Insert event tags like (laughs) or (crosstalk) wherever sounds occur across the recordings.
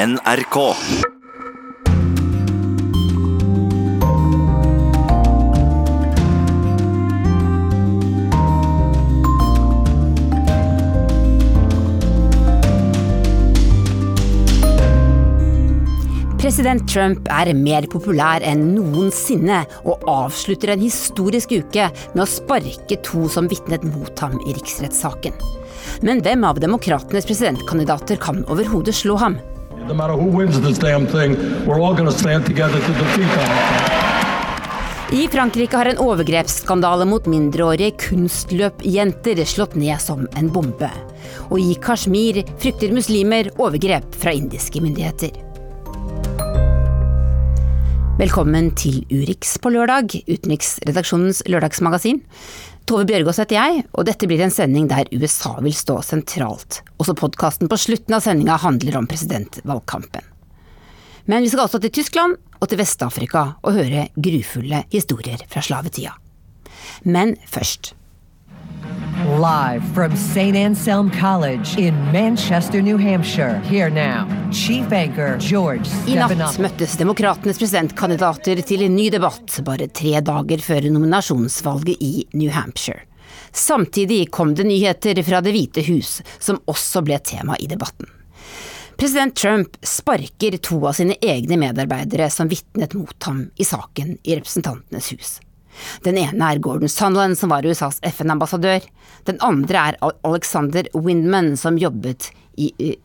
NRK. President Trump er mer populær enn noensinne og avslutter en historisk uke med å sparke to som vitnet mot ham i riksrettssaken. Men hvem av demokratenes presidentkandidater kan overhodet slå ham? No matter who wins this damn thing, we're all going to stand together to defeat them. I Frankrike har en overgrepsskandale mot mindreårige kunstløpjenter slått ned som en bombe. Og i Kashmir frykter muslimer overgrep fra indiske myndigheter. Velkommen til Urix på lørdag, utenriksredaksjonens lørdagsmagasin. Tove Bjørgaas heter jeg, og dette blir en sending der USA vil stå sentralt. Også podkasten på slutten av sendinga handler om presidentvalgkampen. Men vi skal også til Tyskland og til Vest-Afrika og høre grufulle historier fra slavetida. Men først. Live from St. Anselm College in Manchester, New Hampshire. Here now, Chief Anchor George I natt møttes demokratenes presidentkandidater til en ny debatt bare tre dager før nominasjonsvalget i New Hampshire. Samtidig kom det nyheter fra Det hvite hus, som også ble tema i debatten. President Trump sparker to av sine egne medarbeidere som vitnet mot ham i saken i Representantenes hus. Den ene er Gordon Sunland, som var USAs FN-ambassadør. Den andre er Alexander Windman, som jobbet i,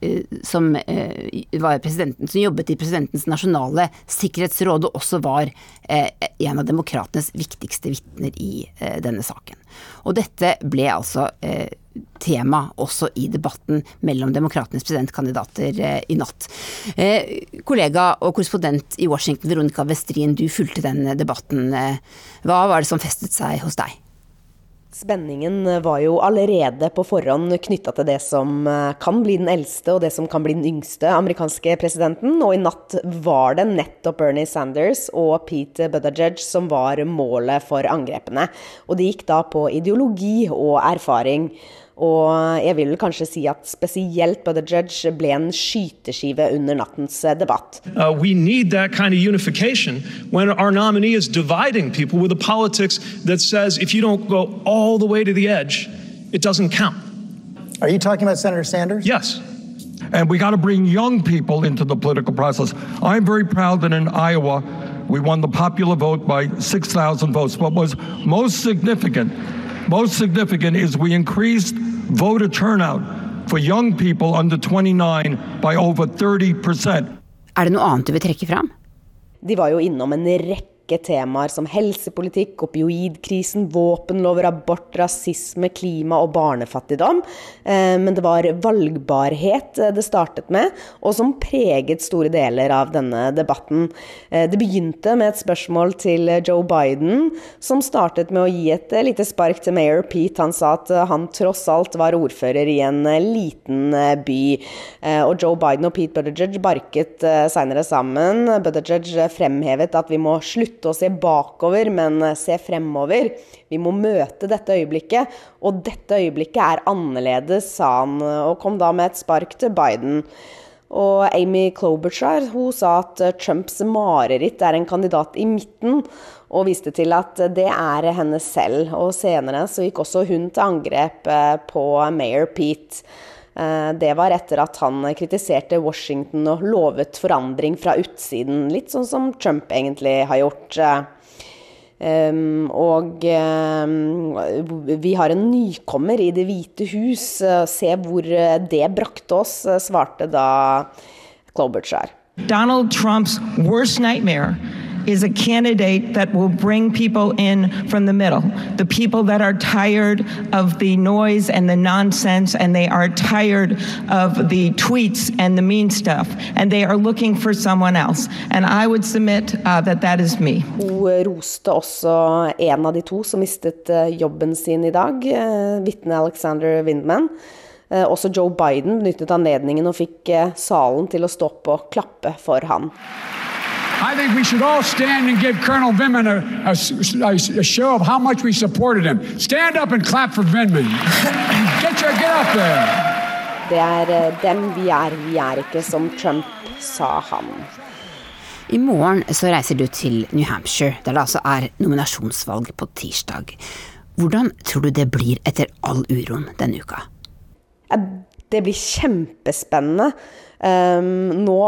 som, eh, var som jobbet i presidentens nasjonale sikkerhetsråd, og også var eh, en av demokratenes viktigste vitner i eh, denne saken. Og dette ble altså tema også i debatten mellom demokratenes presidentkandidater eh, i natt. Eh, kollega og korrespondent i Washington, Veronica Westrin, du fulgte den debatten. Eh, Hva var det som festet seg hos deg? Spenningen var jo allerede på forhånd knytta til det som kan bli den eldste og det som kan bli den yngste amerikanske presidenten. Og i natt var det nettopp Bernie Sanders og Pete Buttigieg som var målet for angrepene. Og det gikk da på ideologi og erfaring. Og jeg vil kanskje si at spesielt Buttigieg ble en skyteskive under nattens eh, debatt. Uh, we need that kind of unification when our nominee is dividing people with a politics that says if you don't go all the way to the edge, it doesn't count. Are you talking about Senator Sanders? Yes. And we got to bring young people into the political process. I'm very proud that in Iowa, we won the popular vote by 6,000 votes. What was most significant, most significant is we increased voter turnout for young people under 29 by over 30%. Er det noe annet du vil trekke fram? De var jo innom en rekke temaer som helsepolitikk, opioidkrisen, våpenlover, abort, rasisme, klima og barnefattigdom. Eh, Men det var valgbarhet eh, det startet med, og som preget store deler av denne debatten. Eh, Det begynte med et spørsmål til Joe Biden, som startet med å gi et lite spark til mayor Pete. Han sa at han tross alt var ordfører i en liten by. Og Joe Biden og Pete Buttigieg barket seinere sammen. Buttigieg fremhevet at vi må slutte å se bakover, men eh, se fremover. Vi må møte dette øyeblikket, og dette øyeblikket er annerledes, sa han, og kom da med et spark til Biden. Og Amy Klobuchar hun sa at eh, Trumps mareritt er en kandidat i midten, og viste til at det er henne selv. Og senere så gikk også hun til angrep eh, på mayor Pete. Eh, Det var etter at han kritiserte Washington og lovet forandring fra utsiden, litt sånn som Trump egentlig har gjort. Um, og um, vi har en nykommer i Det hvite hus. Se hvor det brakte oss, svarte da Klobuchar. Donald Trump's worst nightmare is a candidate that will bring people in from the middle. The people that are tired of the noise and the nonsense, and they are tired of the tweets and the mean stuff, and they are looking for someone else. And I would submit uh, that that is me. Hun roste også en av de to som mistet uh, jobben sin i dag, uh, vitne Alexander Windman. Uh, også Joe Biden benyttet anledningen og fikk salen til å stå opp og klappe for han. I think we should all stand and give Colonel Vindman a, a a- show of how much we supported him. Stand up and clap for Vindman. (clears throat) Get your, get up there. Det er eh, dem vi er, vi er ikke som Trump, sa han. I morgen så reiser du til New Hampshire, der det altså er nominasjonsvalg på tirsdag. Hvordan tror du det blir etter all uroen denne uka? Det blir kjempespennende. Um, nå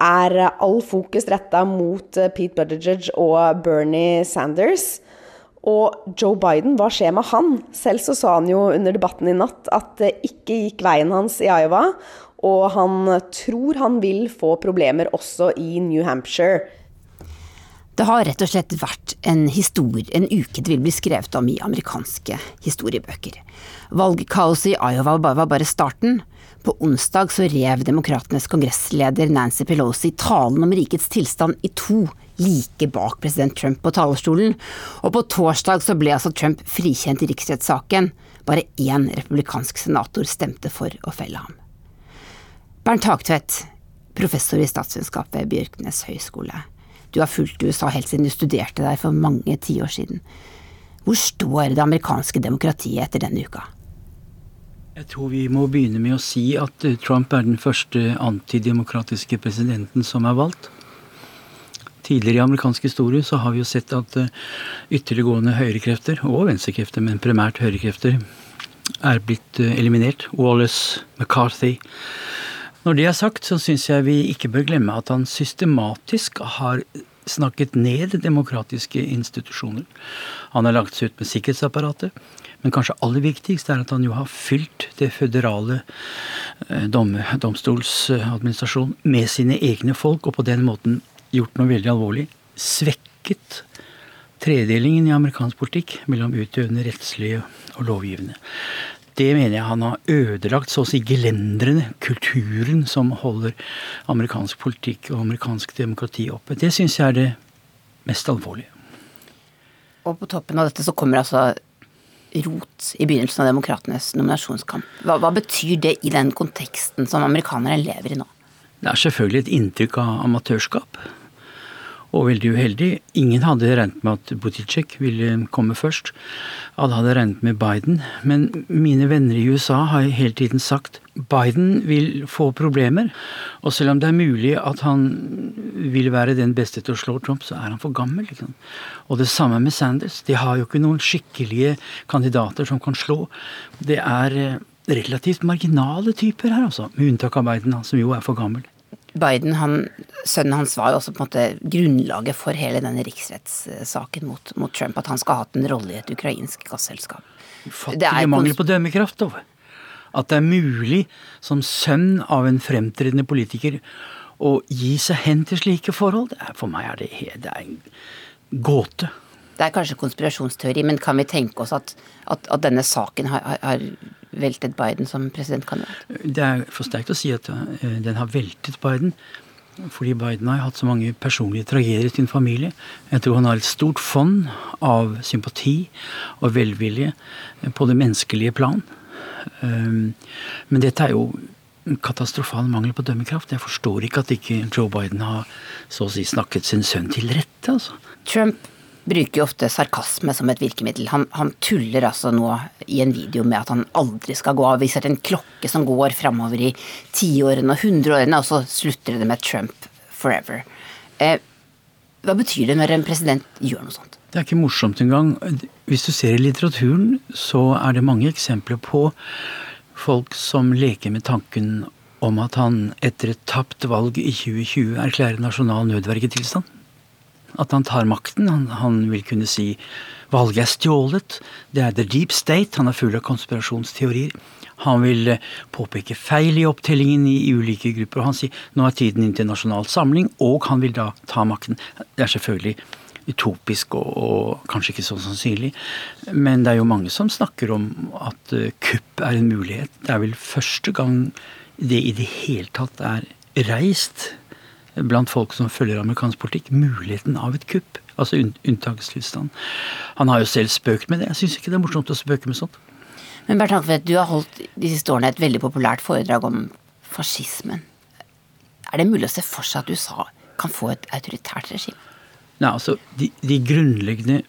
er all fokus retta mot eh, Pete Buttigieg og Bernie Sanders. Og Joe Biden, hva skjer med han? Selv så sa han jo under debatten i natt at det ikke gikk veien hans i Iowa. Og han tror han vil få problemer også i New Hampshire. Det har rett og slett vært en historie, en uke det vil bli skrevet om i amerikanske historiebøker. Valgkaoset i Iowa var bare starten. På onsdag så rev demokratenes kongressleder Nancy Pelosi talen om rikets tilstand i to, like bak president Trump på talerstolen, og på torsdag så ble altså Trump frikjent i riksrettssaken. Bare én republikansk senator stemte for å felle ham. Bernt Hagtvedt, professor i statsvitenskap ved Bjørknes høgskole. Du har fulgt USA helt siden du studerte der for mange tiår siden. Hvor står det amerikanske demokratiet etter denne uka? Jeg tror vi må begynne med å si at eh, Trump er den første antidemokratiske presidenten som er valgt. Tidligere i amerikansk historie så har vi jo sett at eh, ytterliggående høyrekrefter, og venstrekrefter, men primært høyrekrefter, er blitt eh, eliminert. Wallace, McCarthy. Når det er sagt, så syns jeg vi ikke bør glemme at han systematisk har snakket ned demokratiske institusjoner. Han har lagt seg ut med sikkerhetsapparatet. Men kanskje aller viktigst er at han jo har fylt det føderale eh, dom, domstolsadministrasjonen med sine egne folk, og på den måten gjort noe veldig alvorlig. Svekket tredelingen i amerikansk politikk mellom utøvende, rettslige og lovgivende. Det mener jeg han har ødelagt, så å si gelendrene, kulturen som holder amerikansk politikk og amerikansk demokrati oppe. Det syns jeg er det mest alvorlige. Og på toppen av dette så kommer altså rot i begynnelsen av demokratenes nominasjonskamp. Hva, hva, betyr det i den konteksten som amerikanere lever i nå? Det er selvfølgelig et inntrykk av amatørskap. Og veldig uheldig. Ingen hadde regnet med at Buttigieg ville komme først. Alle hadde regnet med Biden. Men mine venner i USA har hele tiden sagt Biden vil få problemer. Og selv om det er mulig at han vil være den beste til å slå Trump, så er han for gammel. Liksom. Og det samme med Sanders. De har jo ikke noen skikkelige kandidater som kan slå. Det er eh, relativt marginale typer her, altså. Med unntak av Biden, som jo er for gammel. Biden, han, sønnen hans var jo også på en måte grunnlaget for hele denne riksrettssaken mot, mot Trump. At han skal ha hatt en rolle i et ukrainsk gasselskap. Fattige mangel på dømmekraft. Over. At det er mulig som sønn av en fremtredende politiker å gi seg hen til slike forhold, er, for meg er det, det er en gåte. Det er kanskje konspirasjonsteori, men kan vi tenke oss at, at, at denne saken har, har, veltet Biden som presidentkandidat? Det er for sterkt å si at eh, den har veltet Biden. Fordi Biden har hatt så mange personlige tragedier i sin familie. Jeg tror han har et stort fond av sympati og velvilje på det menneskelige plan. Ehm, men dette er jo en katastrofal mangel på dømmekraft. Jeg forstår ikke at ikke Joe Biden har så å si snakket sin sønn til rette. altså. Trump bruker jo ofte sarkasme som et virkemiddel. Han, han, tuller altså nå i en video med at han aldri skal gå av. Viser en klokke som går framover i tiårene og hundreårene, og så slutter det med Trump forever. Eh, hva betyr det når en president gjør noe sånt? Det er ikke morsomt engang. Hvis du ser i litteraturen, så er det mange eksempler på folk som leker med tanken om at han etter et tapt valg i 2020 erklærer nasjonal nødvergetilstand at han tar makten. Han, han, vil kunne si valget er stjålet. Det er the deep state. Han er full av konspirasjonsteorier. Han vil eh, påpeke feil i opptellingen i, ulike grupper. og Han sier nå er tiden internasjonal samling, og han vil da ta makten. Det er selvfølgelig utopisk og, og, kanskje ikke så sannsynlig. Men det er jo mange som snakker om at uh, kupp er en mulighet. Det er vel første gang det i det hele tatt er reist blant folk som følger amerikansk politikk, muligheten av et kupp. Altså unntakstilstand. Han har jo selv spøkt med det. Jeg syns ikke det er morsomt å spøke med sånt. Men Bernt Hankvedt, du har holdt de siste årene et veldig populært foredrag om fascismen. Er det mulig å se for seg at USA kan få et autoritært regime? Nei, altså, de, de grunnleggende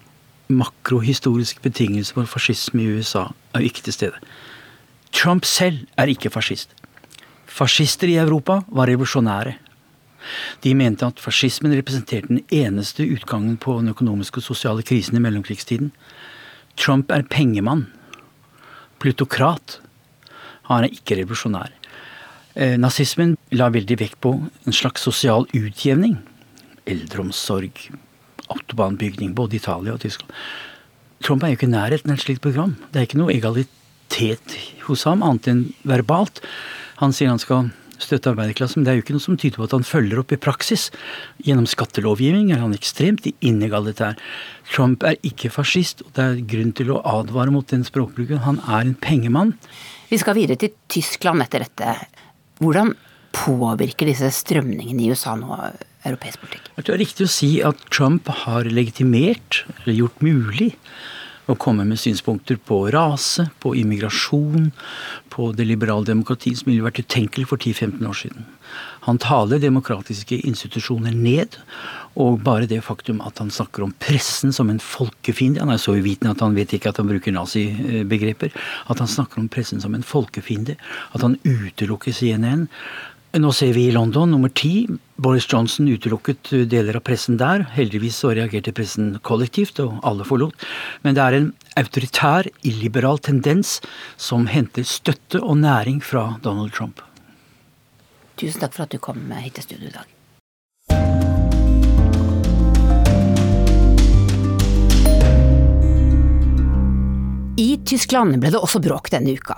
makrohistoriske betingelser for fascisme i USA er ikke til stede. Trump selv er ikke fascist. Fascister i Europa var revolusjonære. De mente at fascismen representerte den eneste utgangen på den økonomiske og sosiale krisen i mellomkrigstiden. Trump er pengemann. Plutokrat. Han er ikke revolusjonær. Eh, nazismen la veldig vekt på en slags sosial utjevning. Eldreomsorg, autobahnbygning, både Italia og Tyskland. Trump er jo ikke i nærheten av et slikt program. Det er ikke noe egalitet hos ham, annet enn verbalt. Han sier han skal støtte arbeiderklassen, men det er jo ikke noe som tyder på at han følger opp i praksis. Gjennom skattelovgivning er han ekstremt inegalitær. Trump er ikke fascist, og det er grunn til å advare mot den språkbruken. Han er en pengemann. Vi skal videre til Tyskland etter dette. Hvordan påvirker disse strømningene i USA nå europeisk politikk? Det er riktig å si at Trump har legitimert, eller gjort mulig, å komme med synspunkter på rase, på immigrasjon, på det liberale demokratiet som ville vært utenkelig for 10-15 år siden. Han taler demokratiske institusjoner ned, og bare det faktum at han snakker om pressen som en folkefiende Han er så uvitende at han vet ikke at han bruker nazibegreper. At han snakker om pressen som en folkefiende. At han utelukker CNN. Nå ser vi i London nummer ti. Boris Johnson utelukket deler av pressen der. Heldigvis så reagerte pressen kollektivt, og alle forlot. Men det er en autoritær, illiberal tendens som henter støtte og næring fra Donald Trump. Tusen takk for at du kom hit til studio i dag. I Tyskland ble det også bråk denne uka.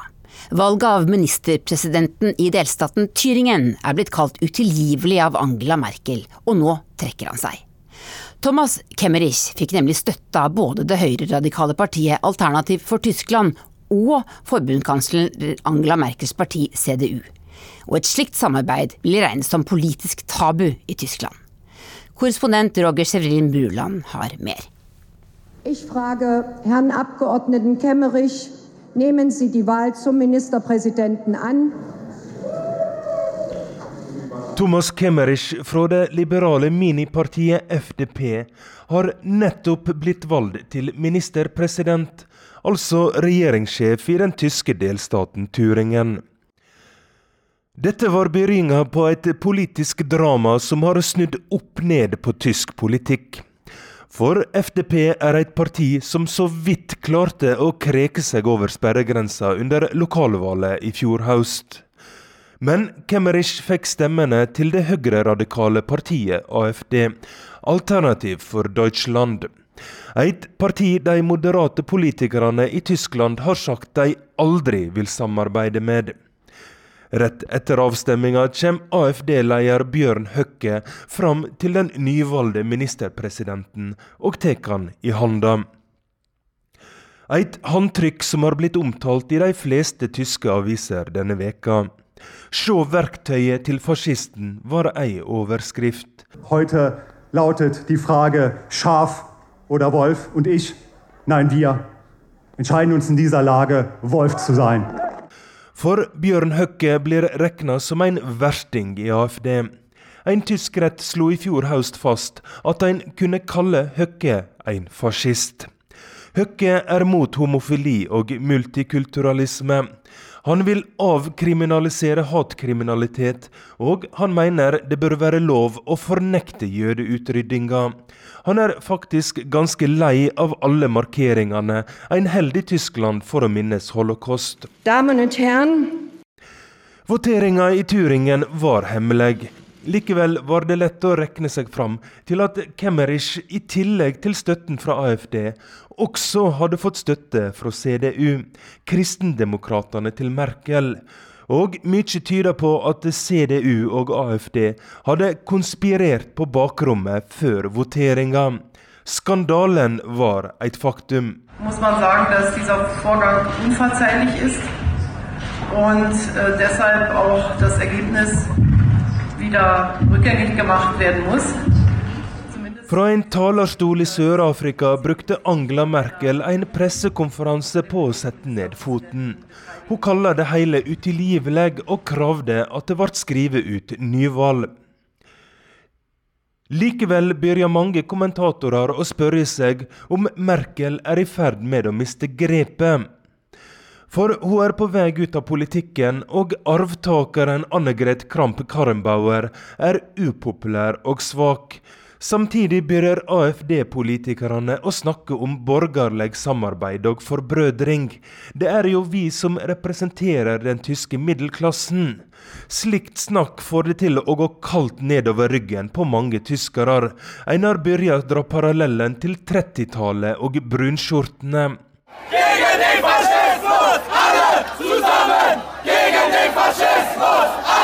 Valget av ministerpresidenten i delstaten Tyringen er blitt kalt utilgivelig av Angela Merkel, og nå trekker han seg. Thomas Kemmerich fikk nemlig støtte av både det høyreradikale partiet Alternativ for Tyskland og forbundskansler Angela Merkels parti CDU. Og et slikt samarbeid blir regnet som politisk tabu i Tyskland. Korrespondent Roger Severin Bruland har mer. Ich frage Herrn Kemmerich, Nehmen Sie die Wahl zum Ministerpräsidenten an. Thomas Kemmerich fra det liberale minipartiet FDP har nettopp blitt valgt til ministerpresident, altså regjeringssjef i den tyske delstaten Turingen. Dette var begynnelsen på et politisk drama som har snudd opp ned på tysk politikk. For FDP er et parti som så vidt klarte å kreke seg over sperregrensa under lokalvalget i fjor høst. Men Kemmerich fikk stemmene til det høyreradikale partiet AFD, Alternativ for Deutschland. Et parti de moderate politikerne i Tyskland har sagt de aldri vil samarbeide med. Rett etter avstemminga kommer AFD-leder Bjørn Høkke fram til den nyvalgte ministerpresidenten og tar han i handa. Et håndtrykk som har blitt omtalt i de fleste tyske aviser denne veka. Se verktøyet til fascisten, var ei overskrift. Heute lautet die Frage Schaf oder Wolf und ich, nein wir, entscheiden uns in dieser Lage, Wolf zu sein. For Bjørn Høkke blir regna som en versting i AFD. En tysk rett slo i fjor høst fast at en kunne kalle Høkke en fascist. Høkke er mot homofili og multikulturalisme. Han vil avkriminalisere hatkriminalitet, og han mener det bør være lov å fornekte jødeutryddinga. Han er faktisk ganske lei av alle markeringene en held i Tyskland for å minnes holocaust. Damen herren. Voteringa i Turingen var hemmelig. Likevel var det lett å rekne seg fram til at Kemmerich, i tillegg til støtten fra AFD, også hadde fått støtte fra CDU, kristendemokratene til Merkel. Og mye tyder på at CDU og AFD hadde konspirert på bakrommet før voteringa. Skandalen var et faktum. Muss man sagen, dass dieser Vorgang unverzeihlich ist und äh, deshalb auch das Ergebnis wieder rückgängig gemacht werden muss. Fra en talerstol i Sør-Afrika brukte Angela Merkel en pressekonferanse på å sette ned foten. Hun kaller det hele utilgivelig og kravde at det ble skrevet ut nyvalg. Likevel begynner mange kommentatorer å spørre seg om Merkel er i ferd med å miste grepet. For hun er på vei ut av politikken, og arvtakeren Annegret Kramp-Karrenbauer er upopulær og svak. Samtidig begynner AFD-politikerne å snakke om borgerlig samarbeid og forbrødring. Det er jo vi som representerer den tyske middelklassen. Slikt snakk får det til å gå kaldt nedover ryggen på mange tyskere. Einar Byrja drar parallellen til 30-tallet og brunskjortene. Gegen den fascismus, Alle sammen! Gegen den fascismus, Alle!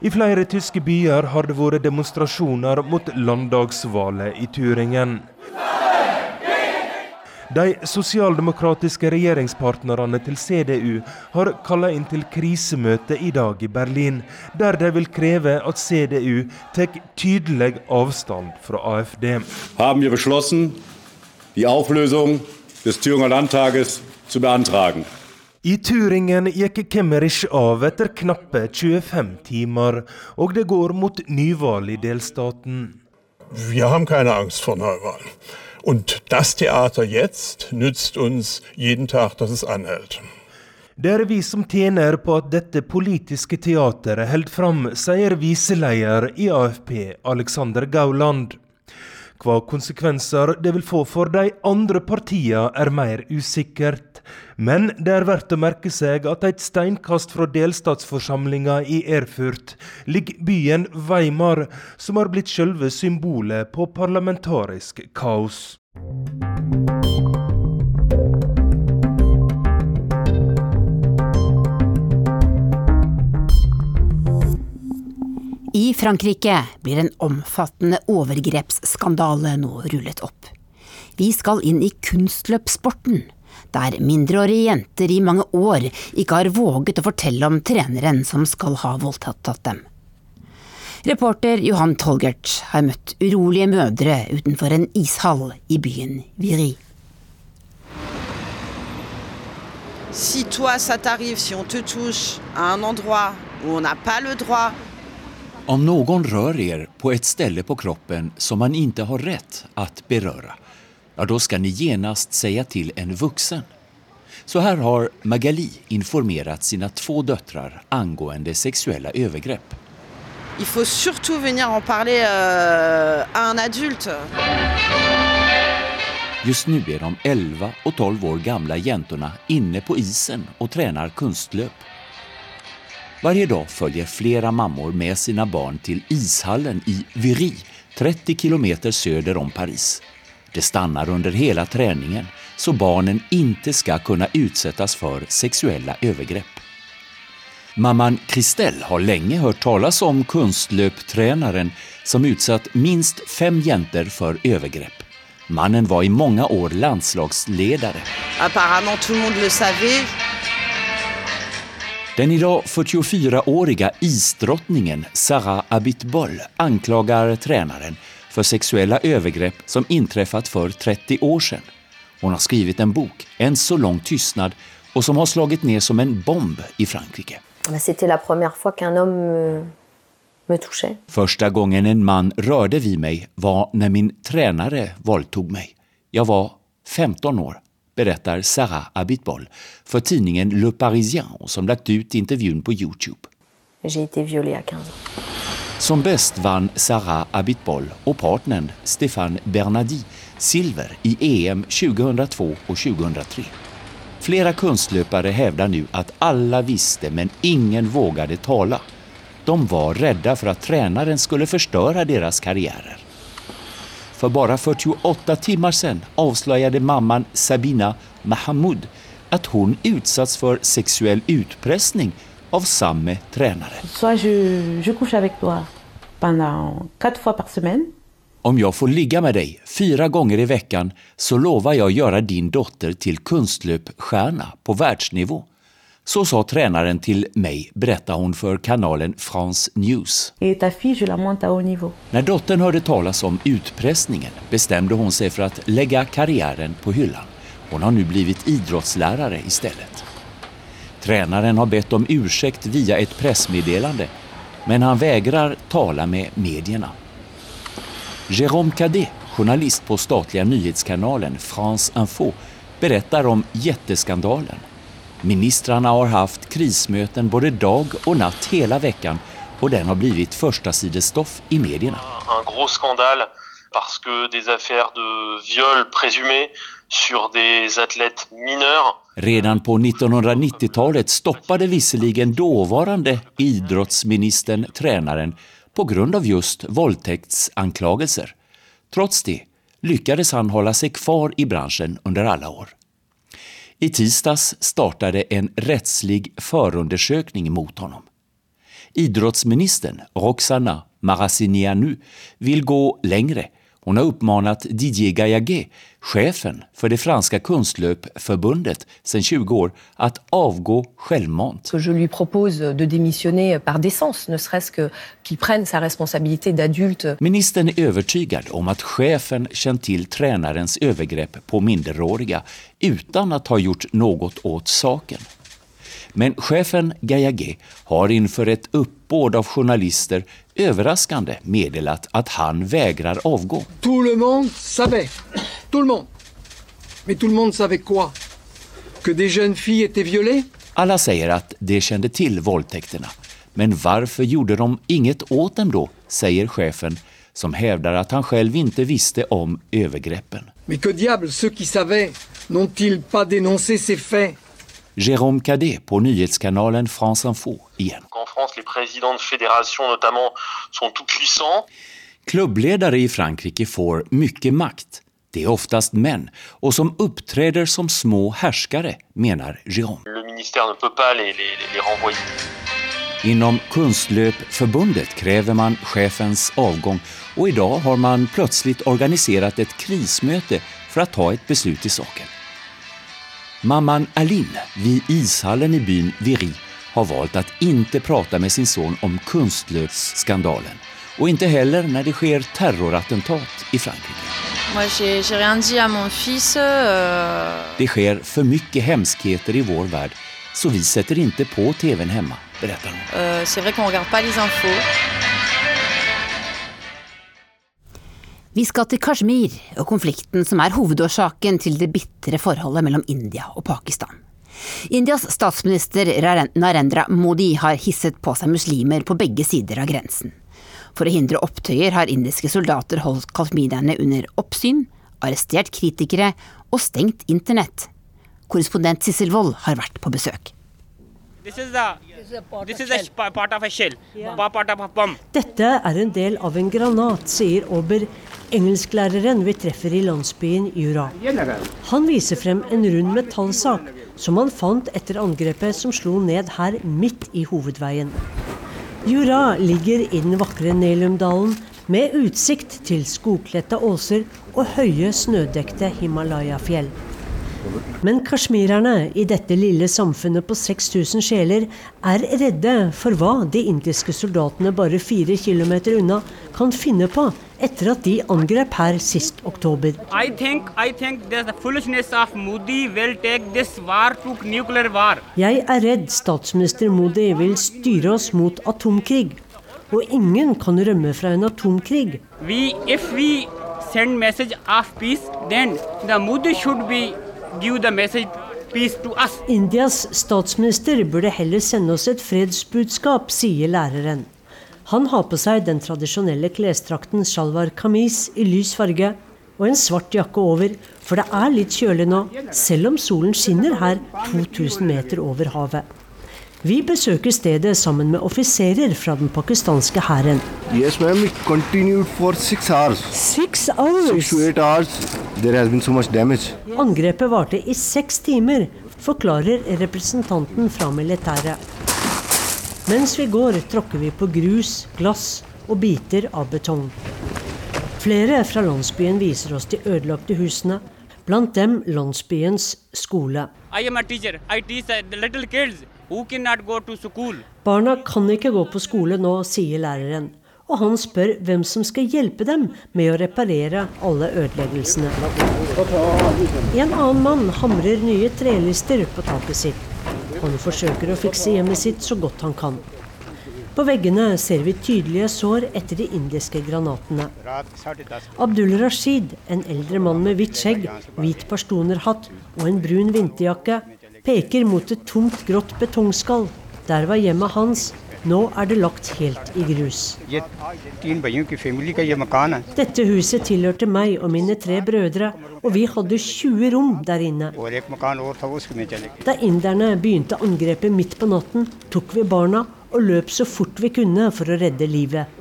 I flere tyske byer har det vært demonstrasjoner mot landdagsvalget i Turingen. De sosialdemokratiske regjeringspartnerne til CDU har kalla inn til krisemøte i dag i Berlin, der de vil kreve at CDU tar tydelig avstand fra AFD. Haben wir beschlossen, die Auflösung des Thüringer Landtages zu. I Turingen gikk Kemmerich av etter knappe 25 timer, og det går mot nyvalg i delstaten. Vi har keine Angst for nyvalg. Und das Theater jetzt nützt uns jeden Tag, dass es anhält. Det er vi som tjener på at dette politiske teateret holder fram, sier viseleder i AFP, Alexander Gauland. Hva konsekvenser det vil få for de andre partiene er mer usikkert. Men det er verdt å merke seg at et steinkast fra delstatsforsamlinga i Erfurt ligger byen Weimar, som har blitt selve symbolet på parlamentarisk kaos. I Frankrike blir en omfattende overgrepsskandale nå rullet opp. Vi skal inn i kunstløpssporten, der mindreårige jenter i mange år ikke har våget å fortelle om treneren som skal ha voldtatt dem. Reporter Johan Tolgert har møtt urolige mødre utenfor en ishall i byen Viry. Si toi ça t'arrive, si on te touche à un endroit où on n'a pas le droit om noen rører er på et sted på kroppen som man ikke har rett att berøre, ja da skal ni genast si til en voksen. Så her har Magali informert sine to døtre angående seksuelle overgrep. Il faut surtout venir en parler euh, à un adulte. Just nu er de 11 og 12 år gamla jentene inne på isen og tränar kunstløp. Varje dag följer flera mammor med sina barn till ishallen i Viry, 30 kilometer söder om Paris. Det stannar under hela träningen så barnen inte ska kunna utsättas för sexuella övergrepp. Mamman Christelle har länge hört talas om kunstlöptränaren som utsatt minst fem jenter för övergrepp. Mannen var i många år landslagsledare. Apparemment tout le monde le savait. Den idag 44-åriga isdrottningen Sarah Abitbol anklagar tränaren för sexuella övergrepp som inträffat för 30 år sedan. Hon har skrivit en bok, En så lång tystnad, och som har slagit ner som en bomb i Frankrike. C'était la première fois qu'un homme me touchait. Första gången en man rörde vid mig var när min tränare våldtog mig. Jag var 15 år berättar Sarah Abitbol för tidningen Le Parisien som lagt ut intervjun på Youtube. Som bäst vann Sarah Abitbol och partnern Stéphane Bernardi silver i EM 2002 och 2003. Flera kunstlöpare hävdar nu att alla visste men ingen vågade tala. De var rädda för att tränaren skulle förstöra deras karriärer. För bara 48 timmar sedan avslöjade mamman Sabina Mahamud att hon utsatts för sexuell utpressning av samme tränare. Soit je, je couche avec toi pendant quatre fois par semaine. Om jag får ligga med dig fyra gånger i veckan så lovar jag göra din dotter till kunstlöpstjärna på världsnivå. Så sa treneren til meg, berättar hon för kanalen France News. När dottern hörde talas om utpressningen bestämde hon sig för att lägga karriären på hyllan. Hon har nu blivit idrottslärare istället. Tränaren har bett om ursäkt via ett pressmeddelande men han vägrar tala med medierna. Jérôme Cadet, journalist på statliga nyhetskanalen France Info, berättar om jätteskandalen. Ministrarna har haft krismöten både dag och natt hela veckan och den har blivit förstasidesstoff i medierna. En gros skandal parce que des affaires de viol présumé sur des athlètes mineurs Redan på 1990-talet stoppade visserligen dåvarande idrottsministern tränaren på grund av just våldtäktsanklagelser. Trots det lyckades han hålla sig kvar i branschen under alla år. I tisdags startade en rättslig förundersökning mot honom. Idrottsministern Roxana Marasinianu vill gå längre. Hon har uppmanat Didier Gayagé, chefen för det franska konstlöpförbundet sedan 20 år, att avgå självmant. Je lui propose de démissionner par décence, ne serait-ce que qu'il prenne sa responsabilité d'adulte. Ministern är övertygad om att chefen känt till tränarens övergrepp på minderåriga utan att ha gjort något åt saken. Men chefen Gayagé har inför ett uppbåd av journalister överraskande meddelat att han vägrar avgå. Tout le monde savait. Tout le monde. Mais tout le monde savait quoi Que des jeunes filles étaient violées Alla säger att de kände till våldtäkterna. Men varför gjorde de inget åt dem då, säger chefen som hävdar att han själv inte visste om övergreppen. Men que diable, ceux qui savaient, n'ont-ils pas dénoncé ces faits Jérôme Cadet på nyhetskanalen France Info igen. En France, les présidents de fédération notamment sont tout puissants. Klubbledare i Frankrike får mycket makt. Det är oftast män och som uppträder som små härskare, menar Jérôme. Le ministère ne peut pas les, les, les renvoyer. Inom Kunstlöpförbundet kräver man chefens avgång och idag har man plötsligt organiserat ett krismöte för att ta ett beslut i saken. Mamman Aline vid ishallen i byn Viri har valt att inte prata med sin son om kunstlöpsskandalen och inte heller när det sker terrorattentat i Frankrike. Euh, Det sker för mycket hemskheter i vår värld så vi sätter inte på tvn hemma, berättar hon. Vi skal til Kashmir og konflikten som er hovedårsaken til det bitre forholdet mellom India og Pakistan. Indias statsminister Narendra Modi har hisset på seg muslimer på begge sider av grensen. For å hindre opptøyer har indiske soldater holdt kashmirerne under oppsyn, arrestert kritikere og stengt internett. Korrespondent Sissel Wold har vært på besøk. This is the this is a part of a shell, part of a bomb. Dette er en del av en granat, sier Ober, engelsklæreren vi treffer i landsbyen Jura. Han viser frem en rund metallsak som han fant etter angrepet som slo ned her midt i hovedveien. Jura ligger i den vakre Nelumdalen med utsikt til skogkledte åser og høye snødekte Himalaya-fjell. Men kasjmirerne i dette lille samfunnet på 6000 sjeler er redde for hva de indiske soldatene bare fire kilometer unna kan finne på etter at de angrep her sist oktober. I think I think there's the foolishness of Modi will take this war to nuclear war. Jeg er redd statsminister Modi vil styre oss mot atomkrig. Og ingen kan rømme fra en atomkrig. We if we send message of peace, then the Modi should be Indias statsminister burde heller sende oss et fredsbudskap, sier læreren. Han har på seg den tradisjonelle klesdrakten shalwar kamis i lys farge og en svart jakke over, for det er litt kjølig nå, selv om solen skinner her 2000 meter over havet. Vi besøker stedet sammen med offiserer fra den pakistanske hæren. Yes, ma'am. It continued for six hours. Six hours? Six to eight hours. There has been so much damage. Angrepet varte i seks timer, forklarer representanten fra militæret. Mens vi går, tråkker vi på grus, glass og biter av betong. Flere fra landsbyen viser oss de ødelagte husene, blant dem landsbyens skole. I am a teacher. I teach the little kids Barna kan ikke gå på skole nå, sier læreren. Og han spør hvem som skal hjelpe dem med å reparere alle ødeleggelsene. En annen mann hamrer nye trelister på taket sitt. Han forsøker å fikse hjemmet sitt så godt han kan. På veggene ser vi tydelige sår etter de indiske granatene. Abdul Rashid, en eldre mann med hvitt skjegg, hvit pashtunerhatt og en brun vinterjakke, peker mot et tomt, grått betongskall. Der var hjemmet hans. Nå er det lagt helt i grus. Dette huset tilhørte meg og mine tre brødre, og vi hadde 20 rom der inne. Da inderne begynte angrepet midt på natten, tok vi barna og løp så fort vi kunne for å redde livet.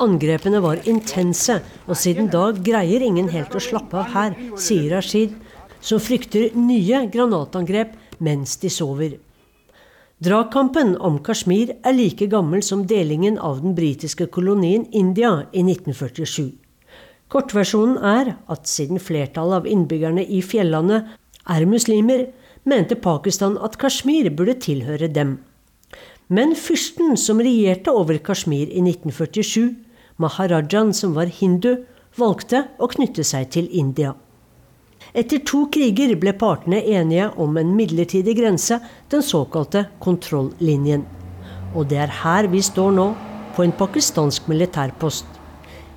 Angrepene var intense, og siden da greier ingen helt å slappe av her, sier Rashid, som frykter nye granatangrep mens de sover. Dragkampen om Kashmir er like gammel som delingen av den britiske kolonien India i 1947. Kortversjonen er at siden flertallet av innbyggerne i fjellandet er muslimer, mente Pakistan at Kashmir burde tilhøre dem. Men fyrsten som regjerte over Kashmir i 1947, Maharajan som var hindu, valgte å knytte seg til India. Etter to kriger ble partene enige om en midlertidig grense, den såkalte kontrollinjen. Og det er her vi står nå, på en pakistansk militærpost.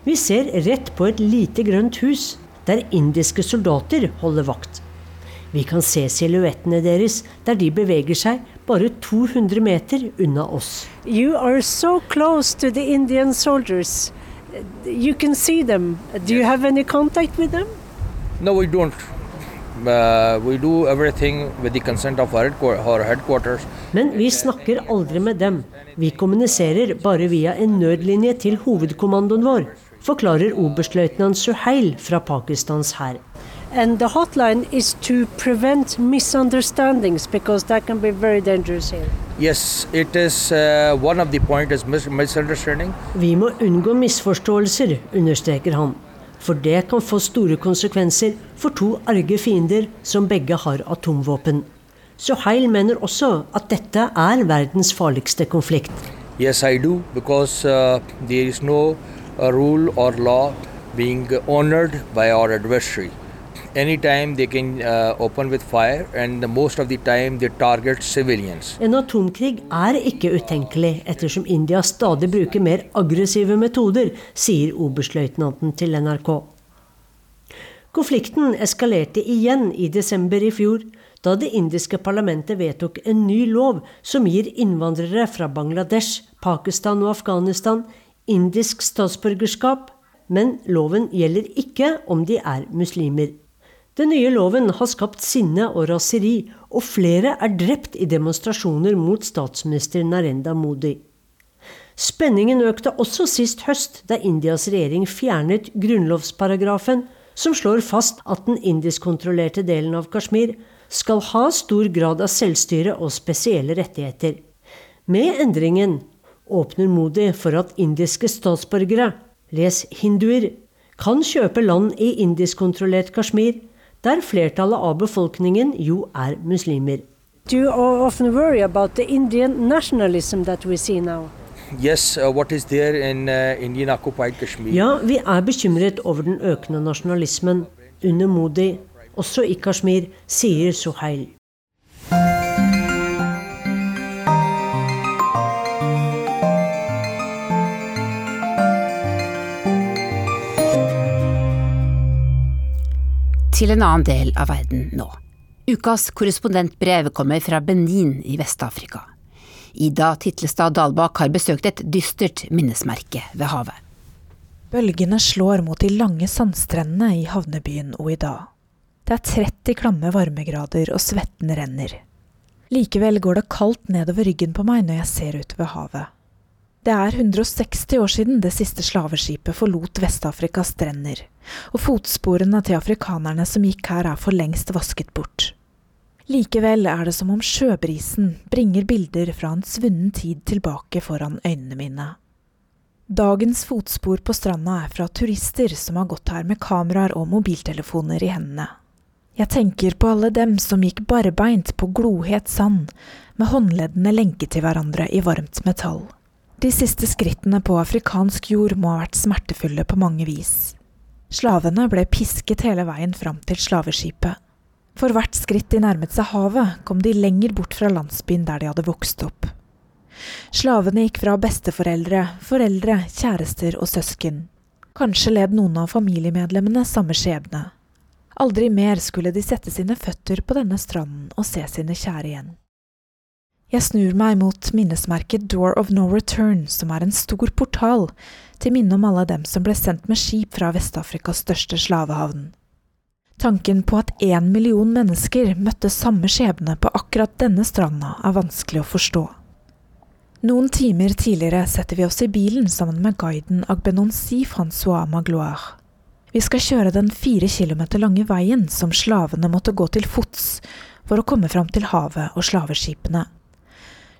Vi ser rett på et lite grønt hus, der indiske soldater holder vakt. Vi kan se silhuettene deres der de beveger seg bare 200 meter unna oss. You are so close to the Indian soldiers. You can see them. Do you have any contact with them? No, we don't. Uh, we do everything with the consent of our headquarters. Men vi snakker aldri med dem. Vi kommuniserer bare via en nødlinje til hovedkommandoen vår, forklarer oberstløytnant Suhail fra Pakistans hær. And the hotline is to prevent misunderstandings because that can be very dangerous here. Yes, it is uh, one of the point is misunderstanding. Vi må unngå misforståelser, understreker han. For det kan få store konsekvenser for to arge fiender som begge har atomvåpen. Suhail mener også at dette er verdens farligste konflikt. Yes, I do, because uh, there is no uh, rule or law being honored by our adversary. Uh. En atomkrig er ikke utenkelig, ettersom India stadig bruker mer aggressive metoder, sier oberstløytnanten til NRK. Konflikten eskalerte igjen i desember i fjor, da det indiske parlamentet vedtok en ny lov som gir innvandrere fra Bangladesh, Pakistan og Afghanistan indisk statsborgerskap, men loven gjelder ikke om de er muslimer. Den nye loven har skapt sinne og raseri, og flere er drept i demonstrasjoner mot statsminister Narenda Modi. Spenningen økte også sist høst, da Indias regjering fjernet grunnlovsparagrafen som slår fast at den indiskkontrollerte delen av Kashmir skal ha stor grad av selvstyre og spesielle rettigheter. Med endringen åpner Modi for at indiske statsborgere, les hinduer, kan kjøpe land i indiskkontrollert Kashmir der flertallet av befolkningen jo er muslimer. Do you often worry about the Indian nationalism that we see now? Yes, uh, what is there in uh, Indian occupied Kashmir? Ja, vi er bekymret over den økende nasjonalismen under Modi, også i Kashmir, sier Suhail. Til en annen del av verden nå. Ukas korrespondentbrev kommer fra Benin i Vest-Afrika. Ida Titlestad Dalbakk har besøkt et dystert minnesmerke ved havet. Bølgene slår mot de lange sandstrendene i havnebyen Ouida. Det er 30 klamme varmegrader og svetten renner. Likevel går det kaldt nedover ryggen på meg når jeg ser ut ved havet. Det er 160 år siden det siste slaveskipet forlot Vest-Afrikas strender, og fotsporene til afrikanerne som gikk her er for lengst vasket bort. Likevel er det som om sjøbrisen bringer bilder fra en svunnen tid tilbake foran øynene mine. Dagens fotspor på stranda er fra turister som har gått her med kameraer og mobiltelefoner i hendene. Jeg tenker på alle dem som gikk barbeint på glohet sand, med håndleddene lenket til hverandre i varmt metall. De siste skrittene på afrikansk jord må ha vært smertefulle på mange vis. Slavene ble pisket hele veien fram til slaveskipet. For hvert skritt de nærmet seg havet, kom de lenger bort fra landsbyen der de hadde vokst opp. Slavene gikk fra besteforeldre, foreldre, kjærester og søsken. Kanskje led noen av familiemedlemmene samme skjebne. Aldri mer skulle de sette sine føtter på denne stranden og se sine kjære igjen. Jeg snur meg mot minnesmerket Door of No Return, som er en stor portal, til minne om alle dem som ble sendt med skip fra Vest-Afrikas største slavehavn. Tanken på at én million mennesker møtte samme skjebne på akkurat denne stranda, er vanskelig å forstå. Noen timer tidligere setter vi oss i bilen sammen med guiden Agbenonsi Francois Magloire. Vi skal kjøre den fire kilometer lange veien som slavene måtte gå til fots for å komme fram til havet og slaveskipene.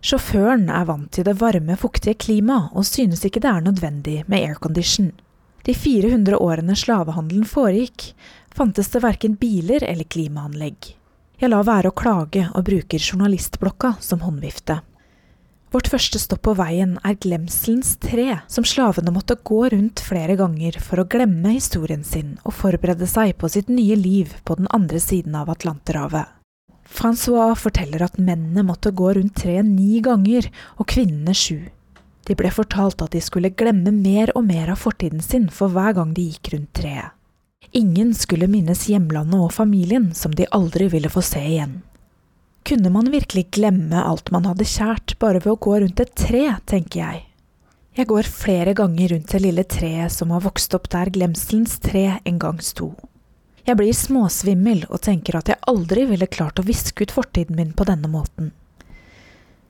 Sjåføren er vant til det varme, fuktige klimaet og synes ikke det er nødvendig med aircondition. De 400 årene slavehandelen foregikk, fantes det verken biler eller klimaanlegg. Jeg lar være å klage og bruker journalistblokka som håndvifte. Vårt første stopp på veien er Glemselens tre, som slavene måtte gå rundt flere ganger for å glemme historien sin og forberede seg på sitt nye liv på den andre siden av Atlanterhavet. Francois forteller at mennene måtte gå rundt treet ni ganger, og kvinnene sju. De ble fortalt at de skulle glemme mer og mer av fortiden sin for hver gang de gikk rundt treet. Ingen skulle minnes hjemlandet og familien som de aldri ville få se igjen. Kunne man virkelig glemme alt man hadde kjært bare ved å gå rundt et tre, tenker jeg. Jeg går flere ganger rundt det lille treet som har vokst opp der glemselens tre en gang sto. Jeg blir småsvimmel og tenker at jeg aldri ville klart å viske ut fortiden min på denne måten.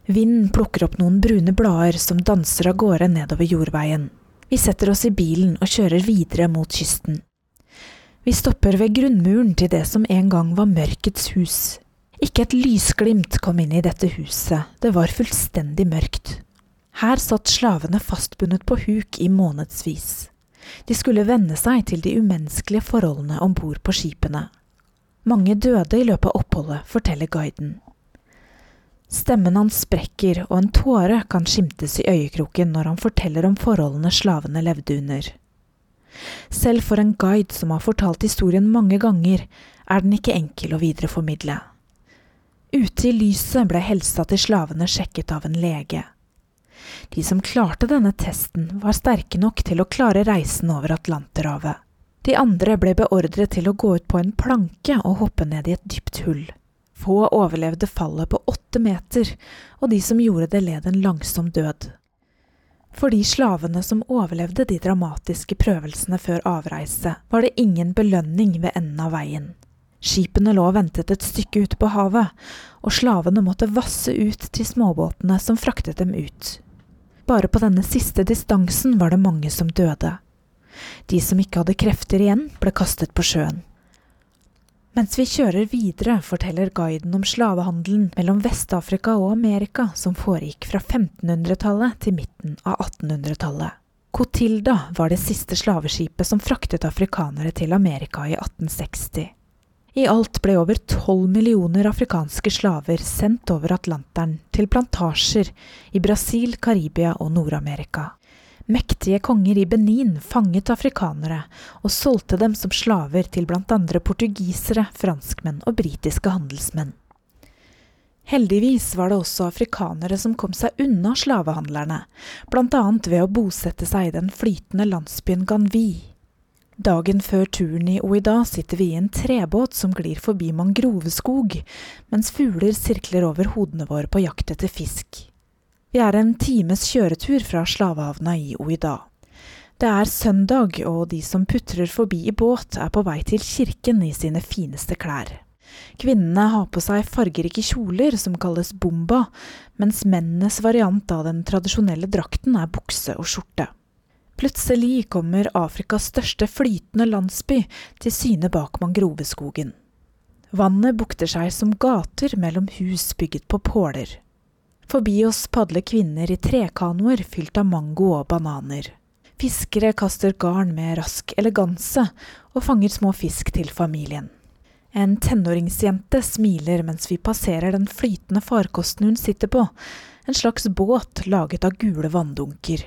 Vinden plukker opp noen brune blader som danser av gårde nedover jordveien. Vi setter oss i bilen og kjører videre mot kysten. Vi stopper ved grunnmuren til det som en gang var mørkets hus. Ikke et lysglimt kom inn i dette huset, det var fullstendig mørkt. Her satt slavene fastbundet på huk i månedsvis. De skulle venne seg til de umenneskelige forholdene om bord på skipene. Mange døde i løpet av oppholdet, forteller guiden. Stemmen hans sprekker, og en tåre kan skimtes i øyekroken når han forteller om forholdene slavene levde under. Selv for en guide som har fortalt historien mange ganger, er den ikke enkel å videreformidle. Ute i lyset ble helsa til slavene sjekket av en lege. De som klarte denne testen, var sterke nok til å klare reisen over Atlanterhavet. De andre ble beordret til å gå ut på en planke og hoppe ned i et dypt hull. Få overlevde fallet på åtte meter, og de som gjorde det, led en langsom død. For de slavene som overlevde de dramatiske prøvelsene før avreise, var det ingen belønning ved enden av veien. Skipene lå og ventet et stykke ute på havet, og slavene måtte vasse ut til småbåtene som fraktet dem ut. Bare på denne siste distansen var det mange som døde. De som ikke hadde krefter igjen, ble kastet på sjøen. Mens vi kjører videre, forteller guiden om slavehandelen mellom Vest-Afrika og Amerika som foregikk fra 1500-tallet til midten av 1800-tallet. Cotilda var det siste slaveskipet som fraktet afrikanere til Amerika i 1860. I alt ble over tolv millioner afrikanske slaver sendt over Atlanteren til plantasjer i Brasil, Karibia og Nord-Amerika. Mektige konger i Benin fanget afrikanere og solgte dem som slaver til andre portugisere, franskmenn og britiske handelsmenn. Heldigvis var det også afrikanere som kom seg unna slavehandlerne, annet ved å bosette seg i den flytende landsbyen Ganvi Dagen før turen i Oida sitter vi i en trebåt som glir forbi mangroveskog, mens fugler sirkler over hodene våre på jakt etter fisk. Vi er en times kjøretur fra slavehavna i Oida. Det er søndag, og de som putrer forbi i båt, er på vei til kirken i sine fineste klær. Kvinnene har på seg fargerike kjoler som kalles bomba, mens mennenes variant av den tradisjonelle drakten er bukse og skjorte. Plutselig kommer Afrikas største flytende landsby til syne bak mangroveskogen. Vannet bukter seg som gater mellom hus bygget på påler. Forbi oss padler kvinner i trekanoer fylt av mango og bananer. Fiskere kaster garn med rask eleganse og fanger små fisk til familien. En tenåringsjente smiler mens vi passerer den flytende farkosten hun sitter på, en slags båt laget av gule vanndunker.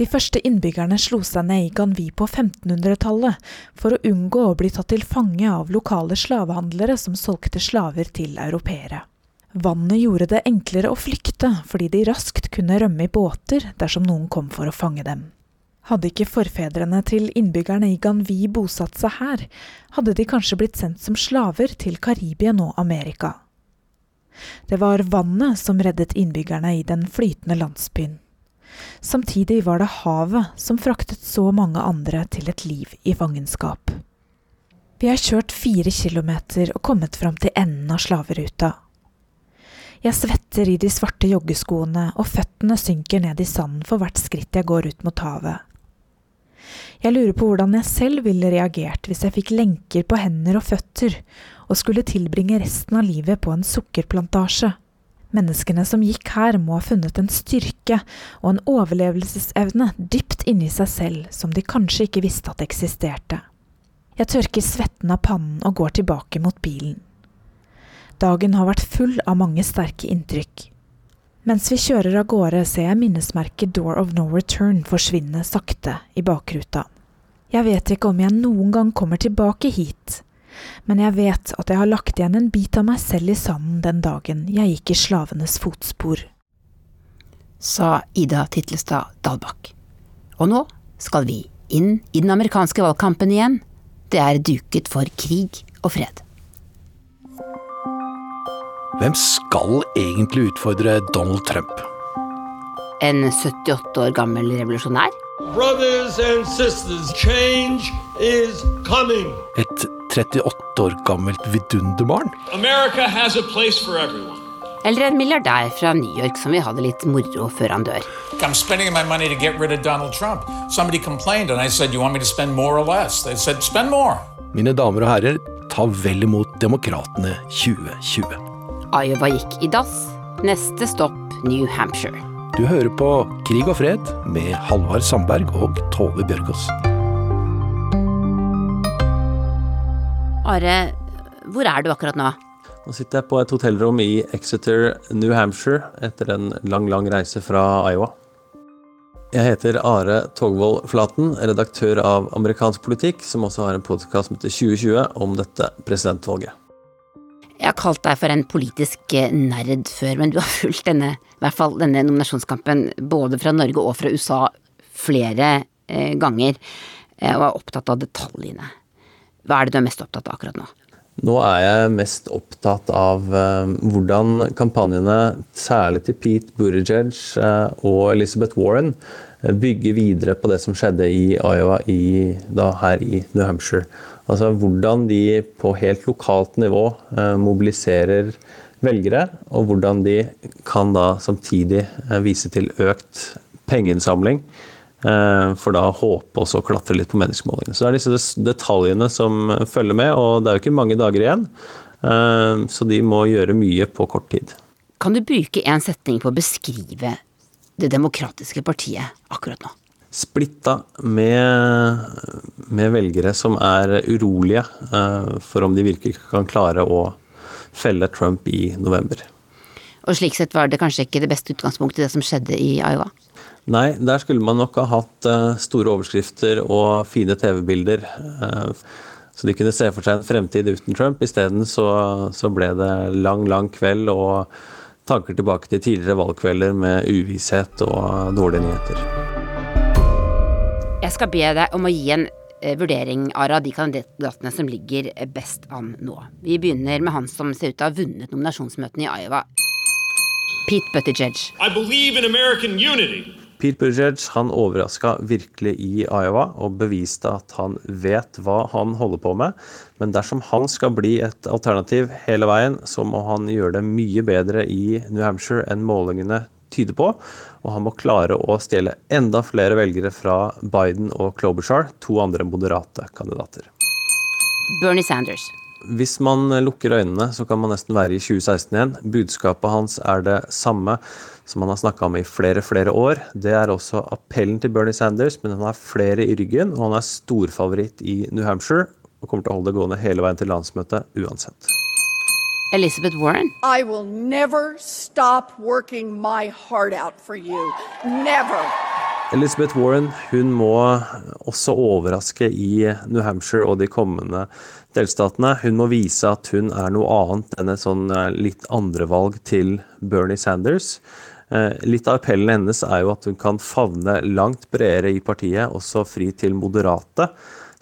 De første innbyggerne slo seg ned i Ganvi på 1500-tallet for å unngå å bli tatt til fange av lokale slavehandlere som solgte slaver til europeere. Vannet gjorde det enklere å flykte fordi de raskt kunne rømme i båter dersom noen kom for å fange dem. Hadde ikke forfedrene til innbyggerne i Ganvi bosatt seg her, hadde de kanskje blitt sendt som slaver til Karibien og Amerika. Det var vannet som reddet innbyggerne i den flytende landsbyen. Samtidig var det havet som fraktet så mange andre til et liv i fangenskap. Vi har kjørt fire kilometer og kommet fram til enden av slaveruta. Jeg svetter i de svarte joggeskoene, og føttene synker ned i sanden for hvert skritt jeg går ut mot havet. Jeg lurer på hvordan jeg selv ville reagert hvis jeg fikk lenker på hender og føtter og skulle tilbringe resten av livet på en sukkerplantasje. Menneskene som gikk her må ha funnet en styrke og en overlevelsesevne dypt inni seg selv som de kanskje ikke visste at eksisterte. Jeg tørker svetten av pannen og går tilbake mot bilen. Dagen har vært full av mange sterke inntrykk. Mens vi kjører av gårde, ser jeg minnesmerket Door of No Return forsvinne sakte i bakruta. Jeg vet ikke om jeg noen gang kommer tilbake hit, men jeg vet at jeg har lagt igjen en bit av meg selv i sanden den dagen jeg gikk i slavenes fotspor. Sa Ida Titlestad Dalbakk. Og nå skal vi inn i den amerikanske valgkampen igjen. Det er duket for krig og fred. Hvem skal egentlig utfordre Donald Trump? En 78 år gammel revolusjonær? Brothers and sisters, change is coming. Et 38 år gammelt vidunderbarn? Eller en milliardær fra New York som vil ha det litt moro før han dør. I'm spending my money to get rid of Donald Trump. Somebody complained and I said, you want me to spend more or less? They said, spend more. Mine damer og herrer, ta vel imot Demokratene 2020. Iowa gikk i dass. Neste stopp New Hampshire. Du hører på Krig og fred med Halvard Sandberg og Tove Bjørgaas. Are, hvor er du akkurat nå? Nå sitter jeg på et hotellrom i Exeter, New Hampshire, etter en lang, lang reise fra Iowa. Jeg heter Are Togvold Flaten, redaktør av Amerikansk politikk, som også har en podkast som heter 2020 om dette presidentvalget. Jeg har kalt deg for en politisk eh, nerd før, men du har fulgt denne, i hvert fall denne nominasjonskampen både fra Norge og fra USA flere eh, ganger, eh, og er opptatt av detaljene. Hva er det du er mest opptatt av akkurat nå? Nå er jeg mest opptatt av uh, hvordan kampanjene, særlig til Pete Buttigieg uh, og Elizabeth Warren, uh, bygger videre på det som skjedde i Iowa i, da, her i New Hampshire. Altså hvordan de på helt lokalt nivå eh, mobiliserer velgere, og hvordan de kan da samtidig eh, vise til økt pengeinnsamling. Eh, for da håpe også å klatre litt på meningsmålingene. Så det er disse detaljene som følger med, og det er jo ikke mange dager igjen. Så de må gjøre mye på kort tid. Kan du bruke en setning på å beskrive Det demokratiske partiet akkurat nå? splitta med, med, velgere som er urolige uh, for om de virkelig kan klare å felle Trump i november. Og slik sett var det kanskje ikke det beste utgangspunktet, det som skjedde i Iowa? Nei, der skulle man nok ha hatt uh, store overskrifter og fine TV-bilder. Uh, så de kunne se for seg en fremtid uten Trump. Isteden så, så ble det lang, lang kveld og tanker tilbake til tidligere valgkvelder med uvisshet og dårlige nyheter. Jeg skal be deg om å gi en vurdering vurdering av de kandidatene som ligger best an nå. Vi begynner med han som ser ut til å ha vunnet nominasjonsmøtene i Iowa. Pete Buttigieg. Pete Buttigieg han overraska virkelig i Iowa og beviste at han vet hva han holder på med. Men dersom han skal bli et alternativ hele veien, så må han gjøre det mye bedre i New Hampshire enn målingene tyder på. Og han må klare å stjele enda flere velgere fra Biden og Klobuchar, to andre moderate kandidater. Bernie Sanders. Hvis man lukker øynene, så kan man nesten være i 2016 igjen. Budskapet hans er det samme som han har snakka om i flere flere år. Det er også appellen til Bernie Sanders, men han har flere i ryggen, og han er storfavoritt i New Hampshire og kommer til å holde det gående hele veien til landsmøtet uansett. Elizabeth Warren. I will never stop working my heart out for you. Never. Elizabeth Warren hun må også overraske i New Hampshire og de kommende delstatene. Hun må vise at hun er noe annet enn et sånn eh, litt andrevalg til Bernie Sanders. Eh, litt av appellen hennes er jo at hun kan favne langt bredere i partiet, også fri til moderate,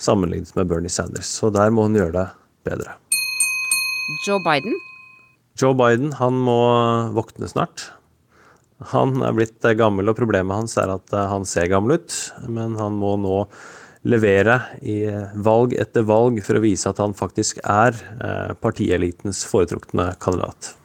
sammenlignet med Bernie Sanders. Så der må hun gjøre det bedre. Joe Biden? Joe Biden han må våkne snart. Han er blitt eh, gammel, og problemet hans er at eh, han ser gammel ut. Men han må nå levere i valg etter valg for å vise at han faktisk er partielitens foretrukne kandidat.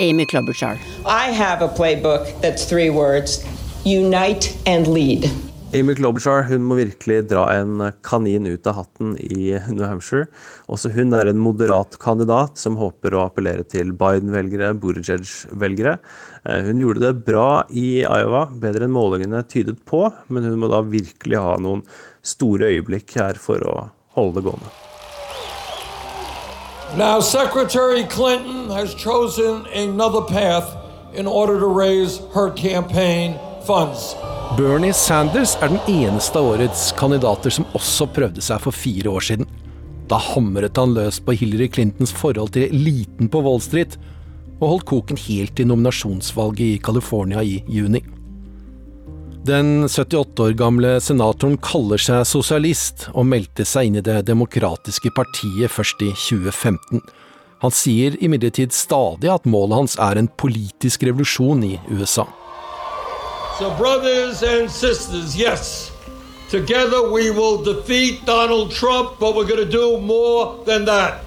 Amy Klobuchar. I have a playbook that's three words unite and lead. Amy Klobuchar hun må virkelig dra en kanin ut av hatten i New Hampshire. Også hun er en moderat kandidat som håper å appellere til Biden-velgere, Buttigieg-velgere. Eh, hun gjorde det bra i Iowa, bedre enn målingene tydet på, men hun må da virkelig ha noen store øyeblikk her for å holde det gående. Now, Secretary Clinton has chosen another path in order to raise her campaign funds. Bernie Sanders er den eneste av årets kandidater som også prøvde seg for fire år siden. Da hamret han løs på Hillary Clintons forhold til eliten på Wall Street, og holdt koken helt til nominasjonsvalget i California i juni. Den 78 år gamle senatoren kaller seg sosialist, og meldte seg inn i Det demokratiske partiet først i 2015. Han sier imidlertid stadig at målet hans er en politisk revolusjon i USA. So, brothers and sisters, yes, together we will defeat Donald Trump, but we're going to do more than that.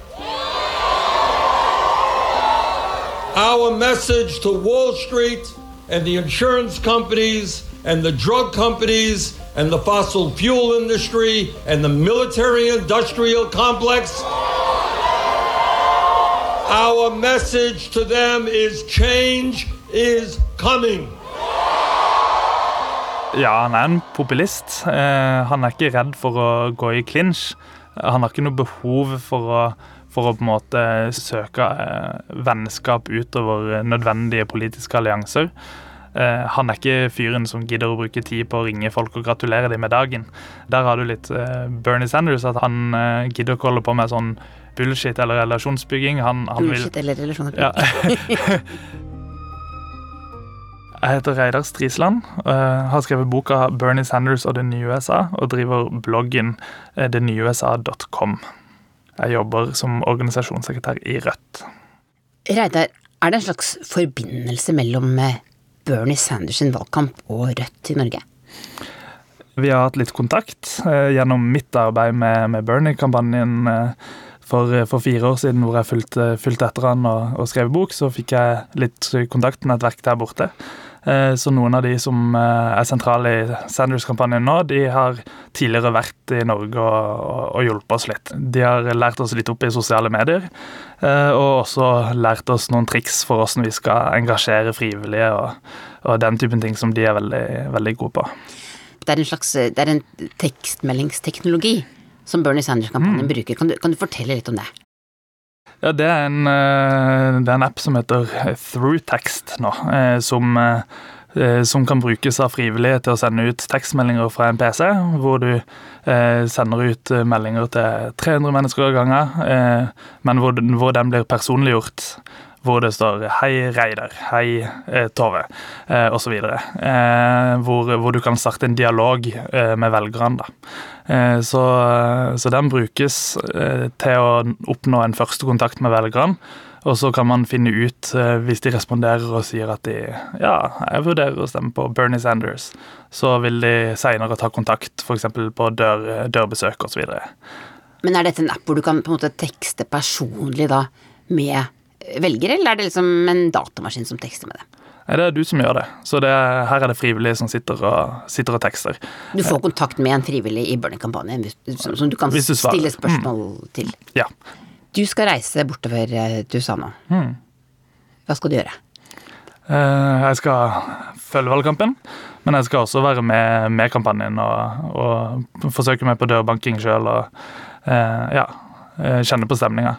Our message to Wall Street and the insurance companies and the drug companies and the fossil fuel industry and the military industrial complex. Our message to them is change is coming. Ja, han er en populist. Eh, han er ikke redd for å gå i clinch. Han har ikke noe behov for å, for å på en måte søke eh, vennskap utover nødvendige politiske allianser. Eh, han er ikke fyren som gidder å bruke tid på å ringe folk og gratulere dem med dagen. Der har du litt Bernie Sanders, at han gidder ikke holde på med sånn bullshit eller relasjonsbygging. Han, han bullshit vil, eller relasjonsbygging. Ja. (laughs) Jeg heter Reidar Strisland, uh, har skrevet boka 'Bernie Sanders og det nye USA' og driver bloggen uh, detnyeusa.com. Jeg jobber som organisasjonssekretær i Rødt. Reidar, er det en slags forbindelse mellom Bernie Sanders sin valgkamp og Rødt i Norge? Vi har hatt litt kontakt eh, gjennom mitt arbeid med, med Bernie-kampanjen for, for, fire år siden, hvor jeg fulgte, fulgte etter han og, og skrev bok. Så fikk jeg litt kontaktnettverk der borte. Eh, så noen av de som eh, er sentrale i Sanders-kampanjen nå, de har tidligere vært i Norge og, og, hjulpet oss litt. De har lært oss litt opp i sosiale medier, eh, og også lært oss noen triks for hvordan vi skal engasjere frivillige og, og den typen ting som de er veldig, veldig gode på. Det er en slags det er en tekstmeldingsteknologi som Bernie Sanders-kampanjen mm. bruker. Kan du, kan du fortelle litt om det? Ja, det er, en, eh, det er en, app som heter ThroughText nå, eh, som, eh, som kan brukes av frivillige til å sende ut tekstmeldinger fra en PC, hvor du sender ut meldinger til 300 mennesker av gangen, men hvor, hvor den blir personliggjort hvor det står 'Hei, Reidar', 'Hei, eh, Tove', eh, osv. Eh, hvor, hvor du kan starte en dialog eh, med velgerne. Eh, så, så, den brukes eh, til å oppnå en første kontakt med velgerne. Og så kan man finne ut, eh, hvis de responderer og sier at de ja, jeg vurderer å stemme på Bernie Sanders, så vil de seinere ta kontakt, f.eks. på dør, dørbesøk osv. Men er dette en app hvor du kan på en måte tekste personlig da med velger, eller er det liksom en datamaskin som tekster med det? Nei, Det er du som gjør det. Så det er, her er det frivillige som sitter og, sitter og tekster. Du får kontakt med en frivillig i Burning-kampanjen som, som, du kan du stille spørsmål mm. til? Ja. Du skal reise bortover du til USA nå. Mm. Hva skal du gjøre? Uh, jeg skal følge valgkampen, men jeg skal også være med, med kampanjen og, og, forsøke meg på dørbanking sjøl og uh, ja, kjenne på stemninga.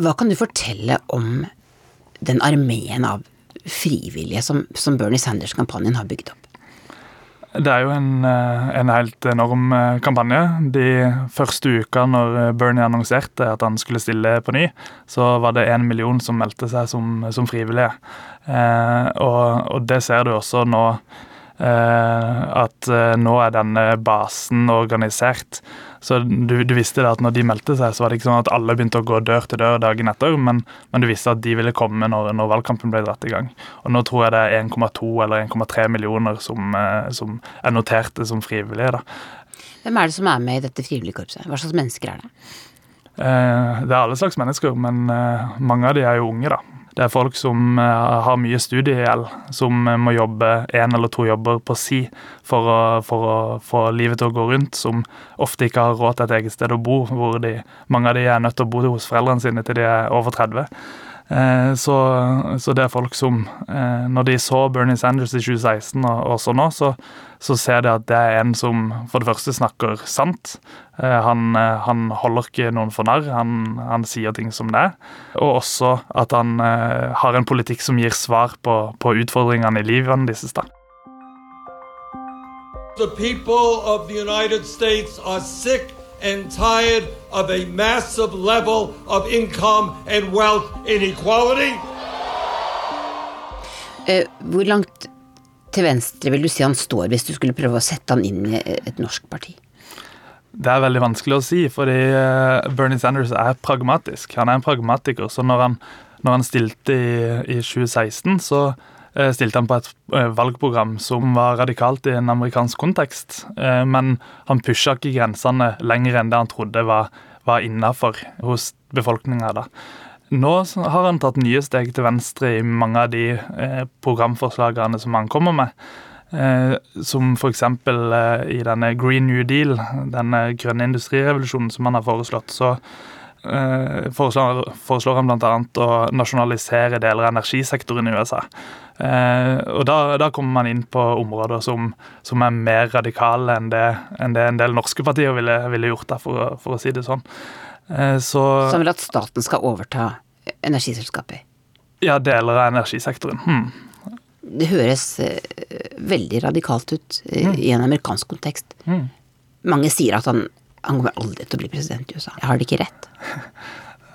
Hva kan du fortelle om den armeen av frivillige som, som Bernie Sanders-kampanjen har bygd opp? Det er jo en, eh, en helt enorm eh, kampanje. De første uka når Bernie annonserte at han skulle stille på ny, så var det én million som meldte seg som, som frivillige. Eh, og, og, det ser du også nå. Eh, at eh, nå er denne basen organisert. Så du, du, visste da at når de meldte seg, så var det ikke sånn at alle begynte å gå dør til dør dagen etter, men, men du visste at de ville komme når, når, valgkampen ble dratt i gang. Og nå tror jeg det er 1,2 eller 1,3 millioner som, eh, som, er noterte som frivillige. da. Hvem er det som er med i dette frivilligkorpset? Hva slags mennesker er det? Eh, det er alle slags mennesker, men eh, mange av de er jo unge, da. Det er folk som uh, har mye studiegjeld, som uh, må jobbe én eller to jobber på si for å, for å, få livet til å gå rundt, som ofte ikke har råd til et eget sted å bo, hvor de, mange av de er nødt til å bo hos foreldrene sine til de er over 30. Uh, så, så, det er folk som Når de så Bernie Sanders i 2016 og også nå, så, så ser de at det er en som for det første snakker sant. Eh, han, eh, han holder ikke noen for narr, han, han, sier ting som det. Og også at han eh, har en politikk som gir svar på, på utfordringene i livet deres. da. The people of the United States are sick and tired of a massive level of income and wealth inequality. Uh, hvor langt til venstre vil du si han står, hvis du skulle prøve å sette han inn i et norsk parti? Det er veldig vanskelig å si, fordi eh, Bernie Sanders er pragmatisk. Han er en pragmatiker. Så når han, når han stilte i, i, 2016, så stilte han på et eh, valgprogram som var radikalt i en amerikansk kontekst. Men han pusha ikke grensene lenger enn det han trodde var, var innafor hos befolkninga. Nå har han tatt nye steg til venstre i mange av de eh, programforslagene som han kommer med. Eh, som f.eks. Eh, i denne Green New Deal, denne grønne industrirevolusjonen som han har foreslått, så eh, foreslår, foreslår, han bl.a. å nasjonalisere deler av energisektoren i USA. Eh, og da, da, kommer man inn på områder som, som er mer radikale enn det, enn det, en del norske partier ville, ville gjort, da, for, for, å si det sånn. Eh, så, som vil at staten skal overta energiselskaper? Ja, deler av energisektoren. Hmm. Det høres uh, veldig radikalt ut uh, mm. i en amerikansk kontekst. Mm. Mange sier at han, han kommer aldri til å bli president i USA. Jeg har det ikke rett? (laughs)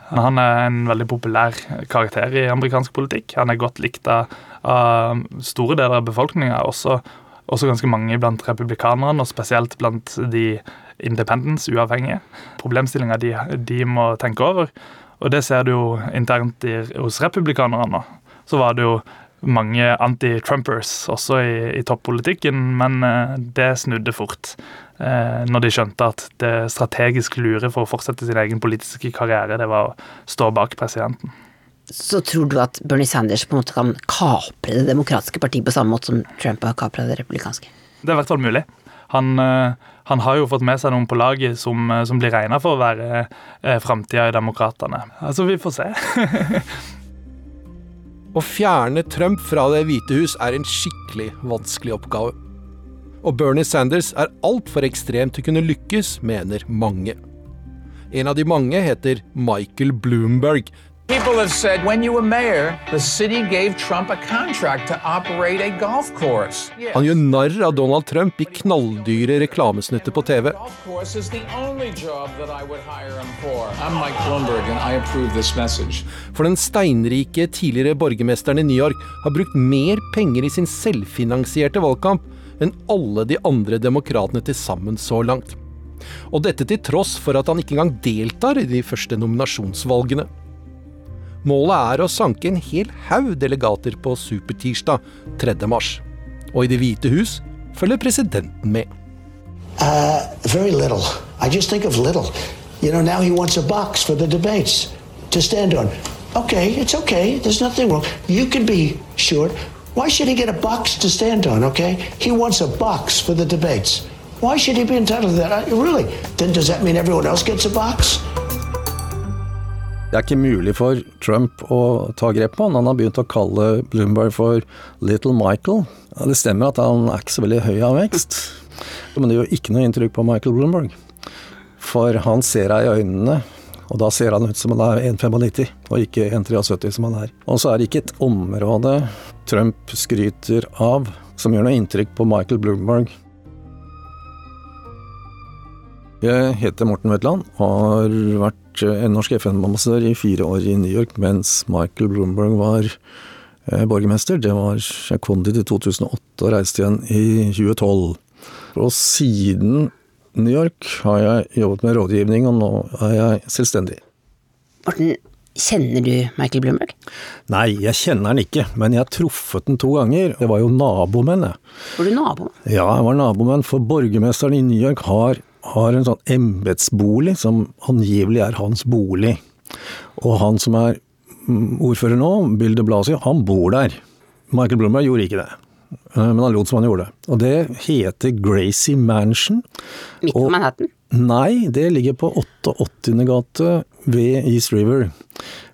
Han er en veldig populær karakter i amerikansk politikk. Han er godt likt av, av store deler av befolkninga, også, også ganske mange blant republikanerne, og spesielt blant de independence, uavhengige. Problemstillinger de, de, må tenke over. Og det ser du jo internt i, hos republikanerne nå. Så var det jo mange anti-Trumpers også i, i toppolitikken, men eh, det snudde fort. Eh, når de skjønte at det strategisk lure for å fortsette sin egen politiske karriere, det var å stå bak presidenten. Så tror du at Bernie Sanders på en måte kan kapre det demokratiske partiet på samme måte som Trump har kapra det republikanske? Det er i hvert fall mulig. Han, eh, han, har jo fått med seg noen på laget som, eh, som blir regna for å være eh, framtida i Demokratene. Altså, vi får se. (laughs) å fjerne Trump fra Det hvite hus er en skikkelig vanskelig oppgave. Og Bernie Sanders er altfor ekstrem til å kunne lykkes, mener mange. En av de mange heter Michael Bloomberg, People have said when you were mayor, the city gave Trump a contract to operate a golf course. Han gjør narr av Donald Trump i knalldyre reklamesnutter på TV. For den steinrike tidligere borgermesteren i New York har brukt mer penger i sin selvfinansierte valgkamp enn alle de andre demokratene til sammen så langt. Og dette til tross for at han ikke engang deltar i de første nominasjonsvalgene. Målet er å sanke en hel haug delegater på supertirsdag 3. mars. Og i Det hvite hus følger presidenten med. Uh, very little. I just think of little. You know, now he wants a box for the debates to stand on. Okay, it's okay. There's nothing wrong. You can be short. Why should he get a box to stand on, okay? He wants a box for the debates. Why should he be entitled to that? I, really? Then does that mean everyone else gets a box? Det er ikke mulig for Trump å ta grep på han. Han har begynt å kalle Bloomberg for Little Michael. Det stemmer at han er ikke så veldig høy av vekst, men det gjør ikke noe inntrykk på Michael Bloomberg. For han ser deg i øynene, og da ser han ut som han er 1,95, og ikke 1,73 som han er. Og så er det ikke et område Trump skryter av som gjør noe inntrykk på Michael Bloomberg. Jeg heter Morten Wetland har vært eh, en norsk FN-ambassadør i fire år i New York mens Michael Bloomberg var eh, borgermester. Det var, jeg kom dit i 2008 og reiste igjen i 2012. Og siden New York har jeg jobbet med rådgivning, og nå er jeg selvstendig. Morten, kjenner du Michael Bloomberg? Nei, jeg kjenner han ikke, men jeg har truffet den to ganger. Jeg var jo nabomenn, jeg. Var du nabomenn? Ja, jeg var nabomenn, for borgermesteren i New York har har en sånn embetsbolig som angivelig er hans bolig. Og han som er mm, ordfører nå, Bill de Blasio, han bor der. Michael Bloomberg gjorde ikke det. Eh, men han lot som han gjorde det. Og det heter Gracie Mansion. Midt på Manhattan? Nei, det ligger på 88. gate ved East River.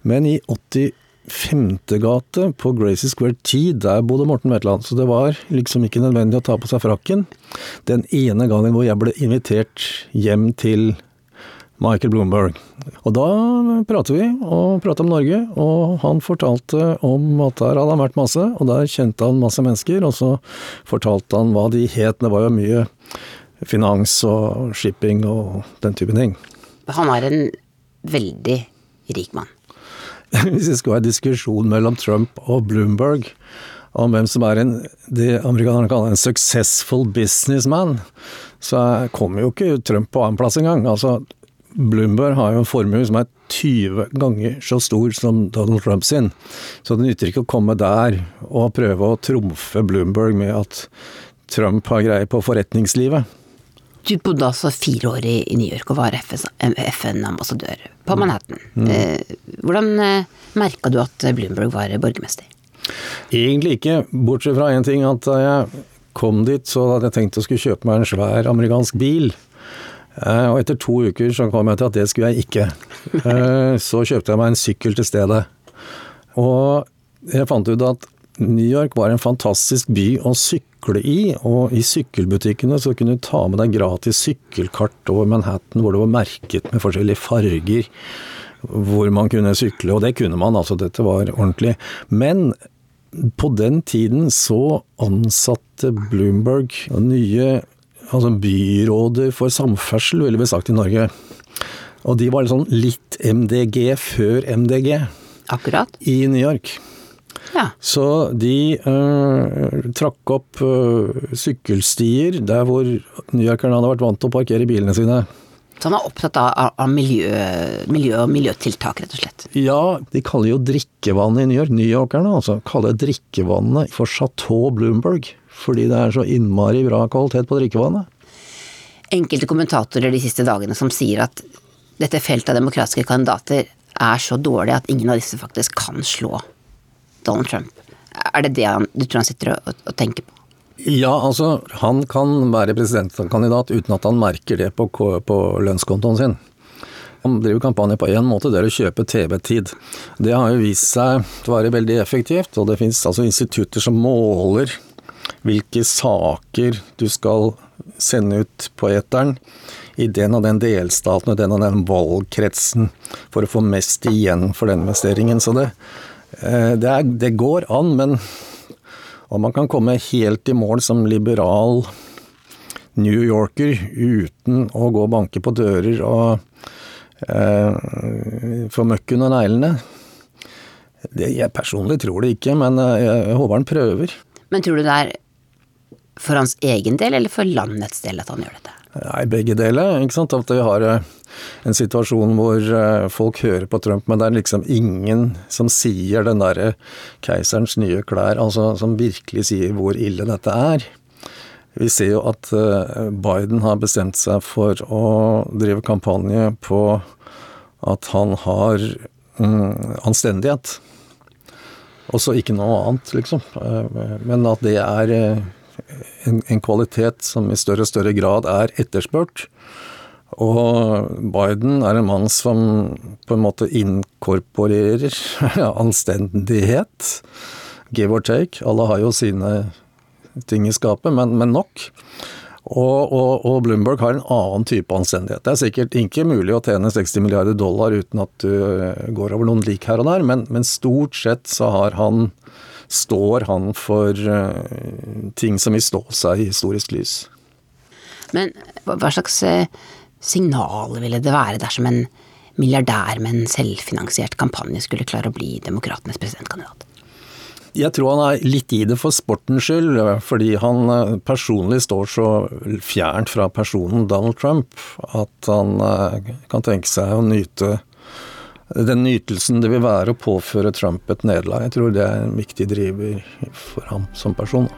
Men i 80 Femtegate på Gracie Square T, der bodde Morten Wetland. Så det var liksom ikke nødvendig å ta på seg frakken. Den ene gangen hvor jeg ble invitert hjem til Michael Bloomberg. Og da pratet vi, og pratet om Norge, og han fortalte om at der hadde han vært masse, og der kjente han masse mennesker, og så fortalte han hva de het. Det var jo mye finans og shipping og den type ting. Han er en veldig rik mann. (laughs) hvis det skulle være diskusjon mellom Trump og Bloomberg om hvem som er en, det amerikanerne kaller en successful businessman, så kommer jo ikke Trump på annenplass engang. Altså, Bloomberg har jo en formue som er 20 ganger så stor som Donald Trump sin. Så det nytter ikke å komme der og prøve å trumfe Bloomberg med at Trump har greie på forretningslivet. Du bodde altså fire år i, New York og var FN-ambassadør på mm. Manhattan. Mm. Eh, hvordan eh, merka du at Bloomberg var borgermester? Egentlig ikke, bortsett fra én ting. At da jeg kom dit, så hadde jeg tenkt å skulle kjøpe meg en svær amerikansk bil. Eh, og etter to uker så kom jeg til at det skulle jeg ikke. (laughs) Så kjøpte jeg meg en sykkel til stedet. Og jeg fant ut at New York var en fantastisk by å sykle i, og i sykkelbutikkene så kunne du ta med deg gratis sykkelkart over Manhattan hvor det var merket med forskjellige farger hvor man kunne sykle, og det kunne man, altså dette var ordentlig. Men på den tiden så ansatte Bloomberg nye altså byråder for samferdsel, ville vi sagt i Norge. Og de var sånn litt MDG før MDG. Akkurat. I New York. Ja. Så de øh, trakk opp øh, sykkelstier der hvor newyorkerne hadde vært vant til å parkere bilene sine. Så han er opptatt av, av miljø, miljø, og miljøtiltak, rett og slett? Ja, de kaller jo drikkevannet i New York, newyorkerne altså, kaller drikkevannet for Chateau Bloomberg. Fordi det er så innmari bra kvalitet på drikkevannet. Enkelte kommentatorer de siste dagene som sier at dette feltet av demokratiske kandidater er så dårlig at ingen av disse faktisk kan slå Donald Trump. Er det det han, du tror han sitter og, og tenker på? Ja, altså han kan være presidentkandidat uten at han merker det på, på lønnskontoen sin. Han driver kampanje på én måte, det er å kjøpe TV-tid. Det har jo vist seg å være veldig effektivt, og det finnes altså institutter som måler hvilke saker du skal sende ut på eteren i den og den delstaten og den og den valgkretsen for å få mest igjen for den investeringen. Så det, det, er, det går an, men om man kan komme helt i mål som liberal New Yorker uten å gå og banke på dører og eh, få møkk under neglene det, Jeg personlig tror det ikke, men eh, jeg håper han prøver. Men tror du det er for hans egen del eller for landets del at han gjør dette? Nei, begge deler. ikke sant? At vi har eh, en situasjon hvor eh, folk hører på Trump, men det er liksom ingen som sier den derre keiserens nye klær, altså som virkelig sier hvor ille dette er. Vi ser jo at eh, Biden har bestemt seg for å drive kampanje på at han har mm, anstendighet. Også ikke noe annet, liksom. Men at det er en, en, kvalitet som i større og større grad er etterspurt. Og Biden er en mann som på en måte inkorporerer (laughs) anstendighet. Give or take. Alle har jo sine ting i skapet, men, men nok. Og, og, og, Bloomberg har en annen type anstendighet. Det er sikkert ikke mulig å tjene 60 milliarder dollar uten at du går over noen lik her og der, men, men stort sett så har han står han for uh, ting som vil stå seg i historisk lys. Men hva slags uh, signal ville det være dersom en milliardær med en selvfinansiert kampanje skulle klare å bli demokratenes presidentkandidat? Jeg tror han er litt i det for sportens skyld, fordi han eh, personlig står så fjernt fra personen Donald Trump at han eh, kan tenke seg å nyte den nytelsen det vil være å påføre Trump et nederlag. Jeg tror det er en viktig driver for ham som person.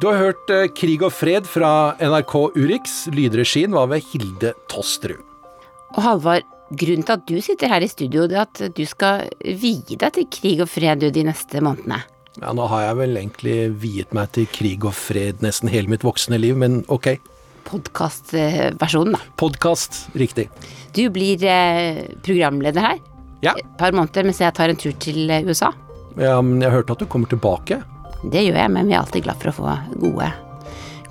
Du har hørt eh, Krig og fred fra NRK Urix. Lydregien var ved Hilde Tosterud. Og Halvard, grunnen til at du sitter her i studio, det er at du skal vie deg til krig og fred de neste månedene. Ja, nå har jeg vel egentlig viet meg til krig og fred nesten hele mitt voksne liv, men ok. Podkastversjonen, da. Podkast, riktig. Du blir eh, programleder her Ja. et par måneder mens jeg tar en tur til eh, USA. Ja, men jeg hørte at du kommer tilbake. Det gjør jeg, men vi er alltid glad for å få gode,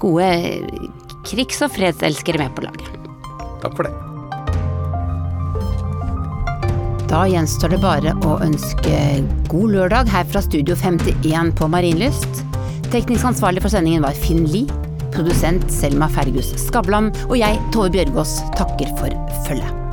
gode krigs- og fredselskere med på laget. Takk for det. Da gjenstår det bare å ønske god lørdag her fra Studio 51 på Marienlyst. Teknisk ansvarlig for sendingen var Finn Lie. Produsent Selma Fergus Skavlan. Og jeg, Tove Bjørgaas, takker for følget.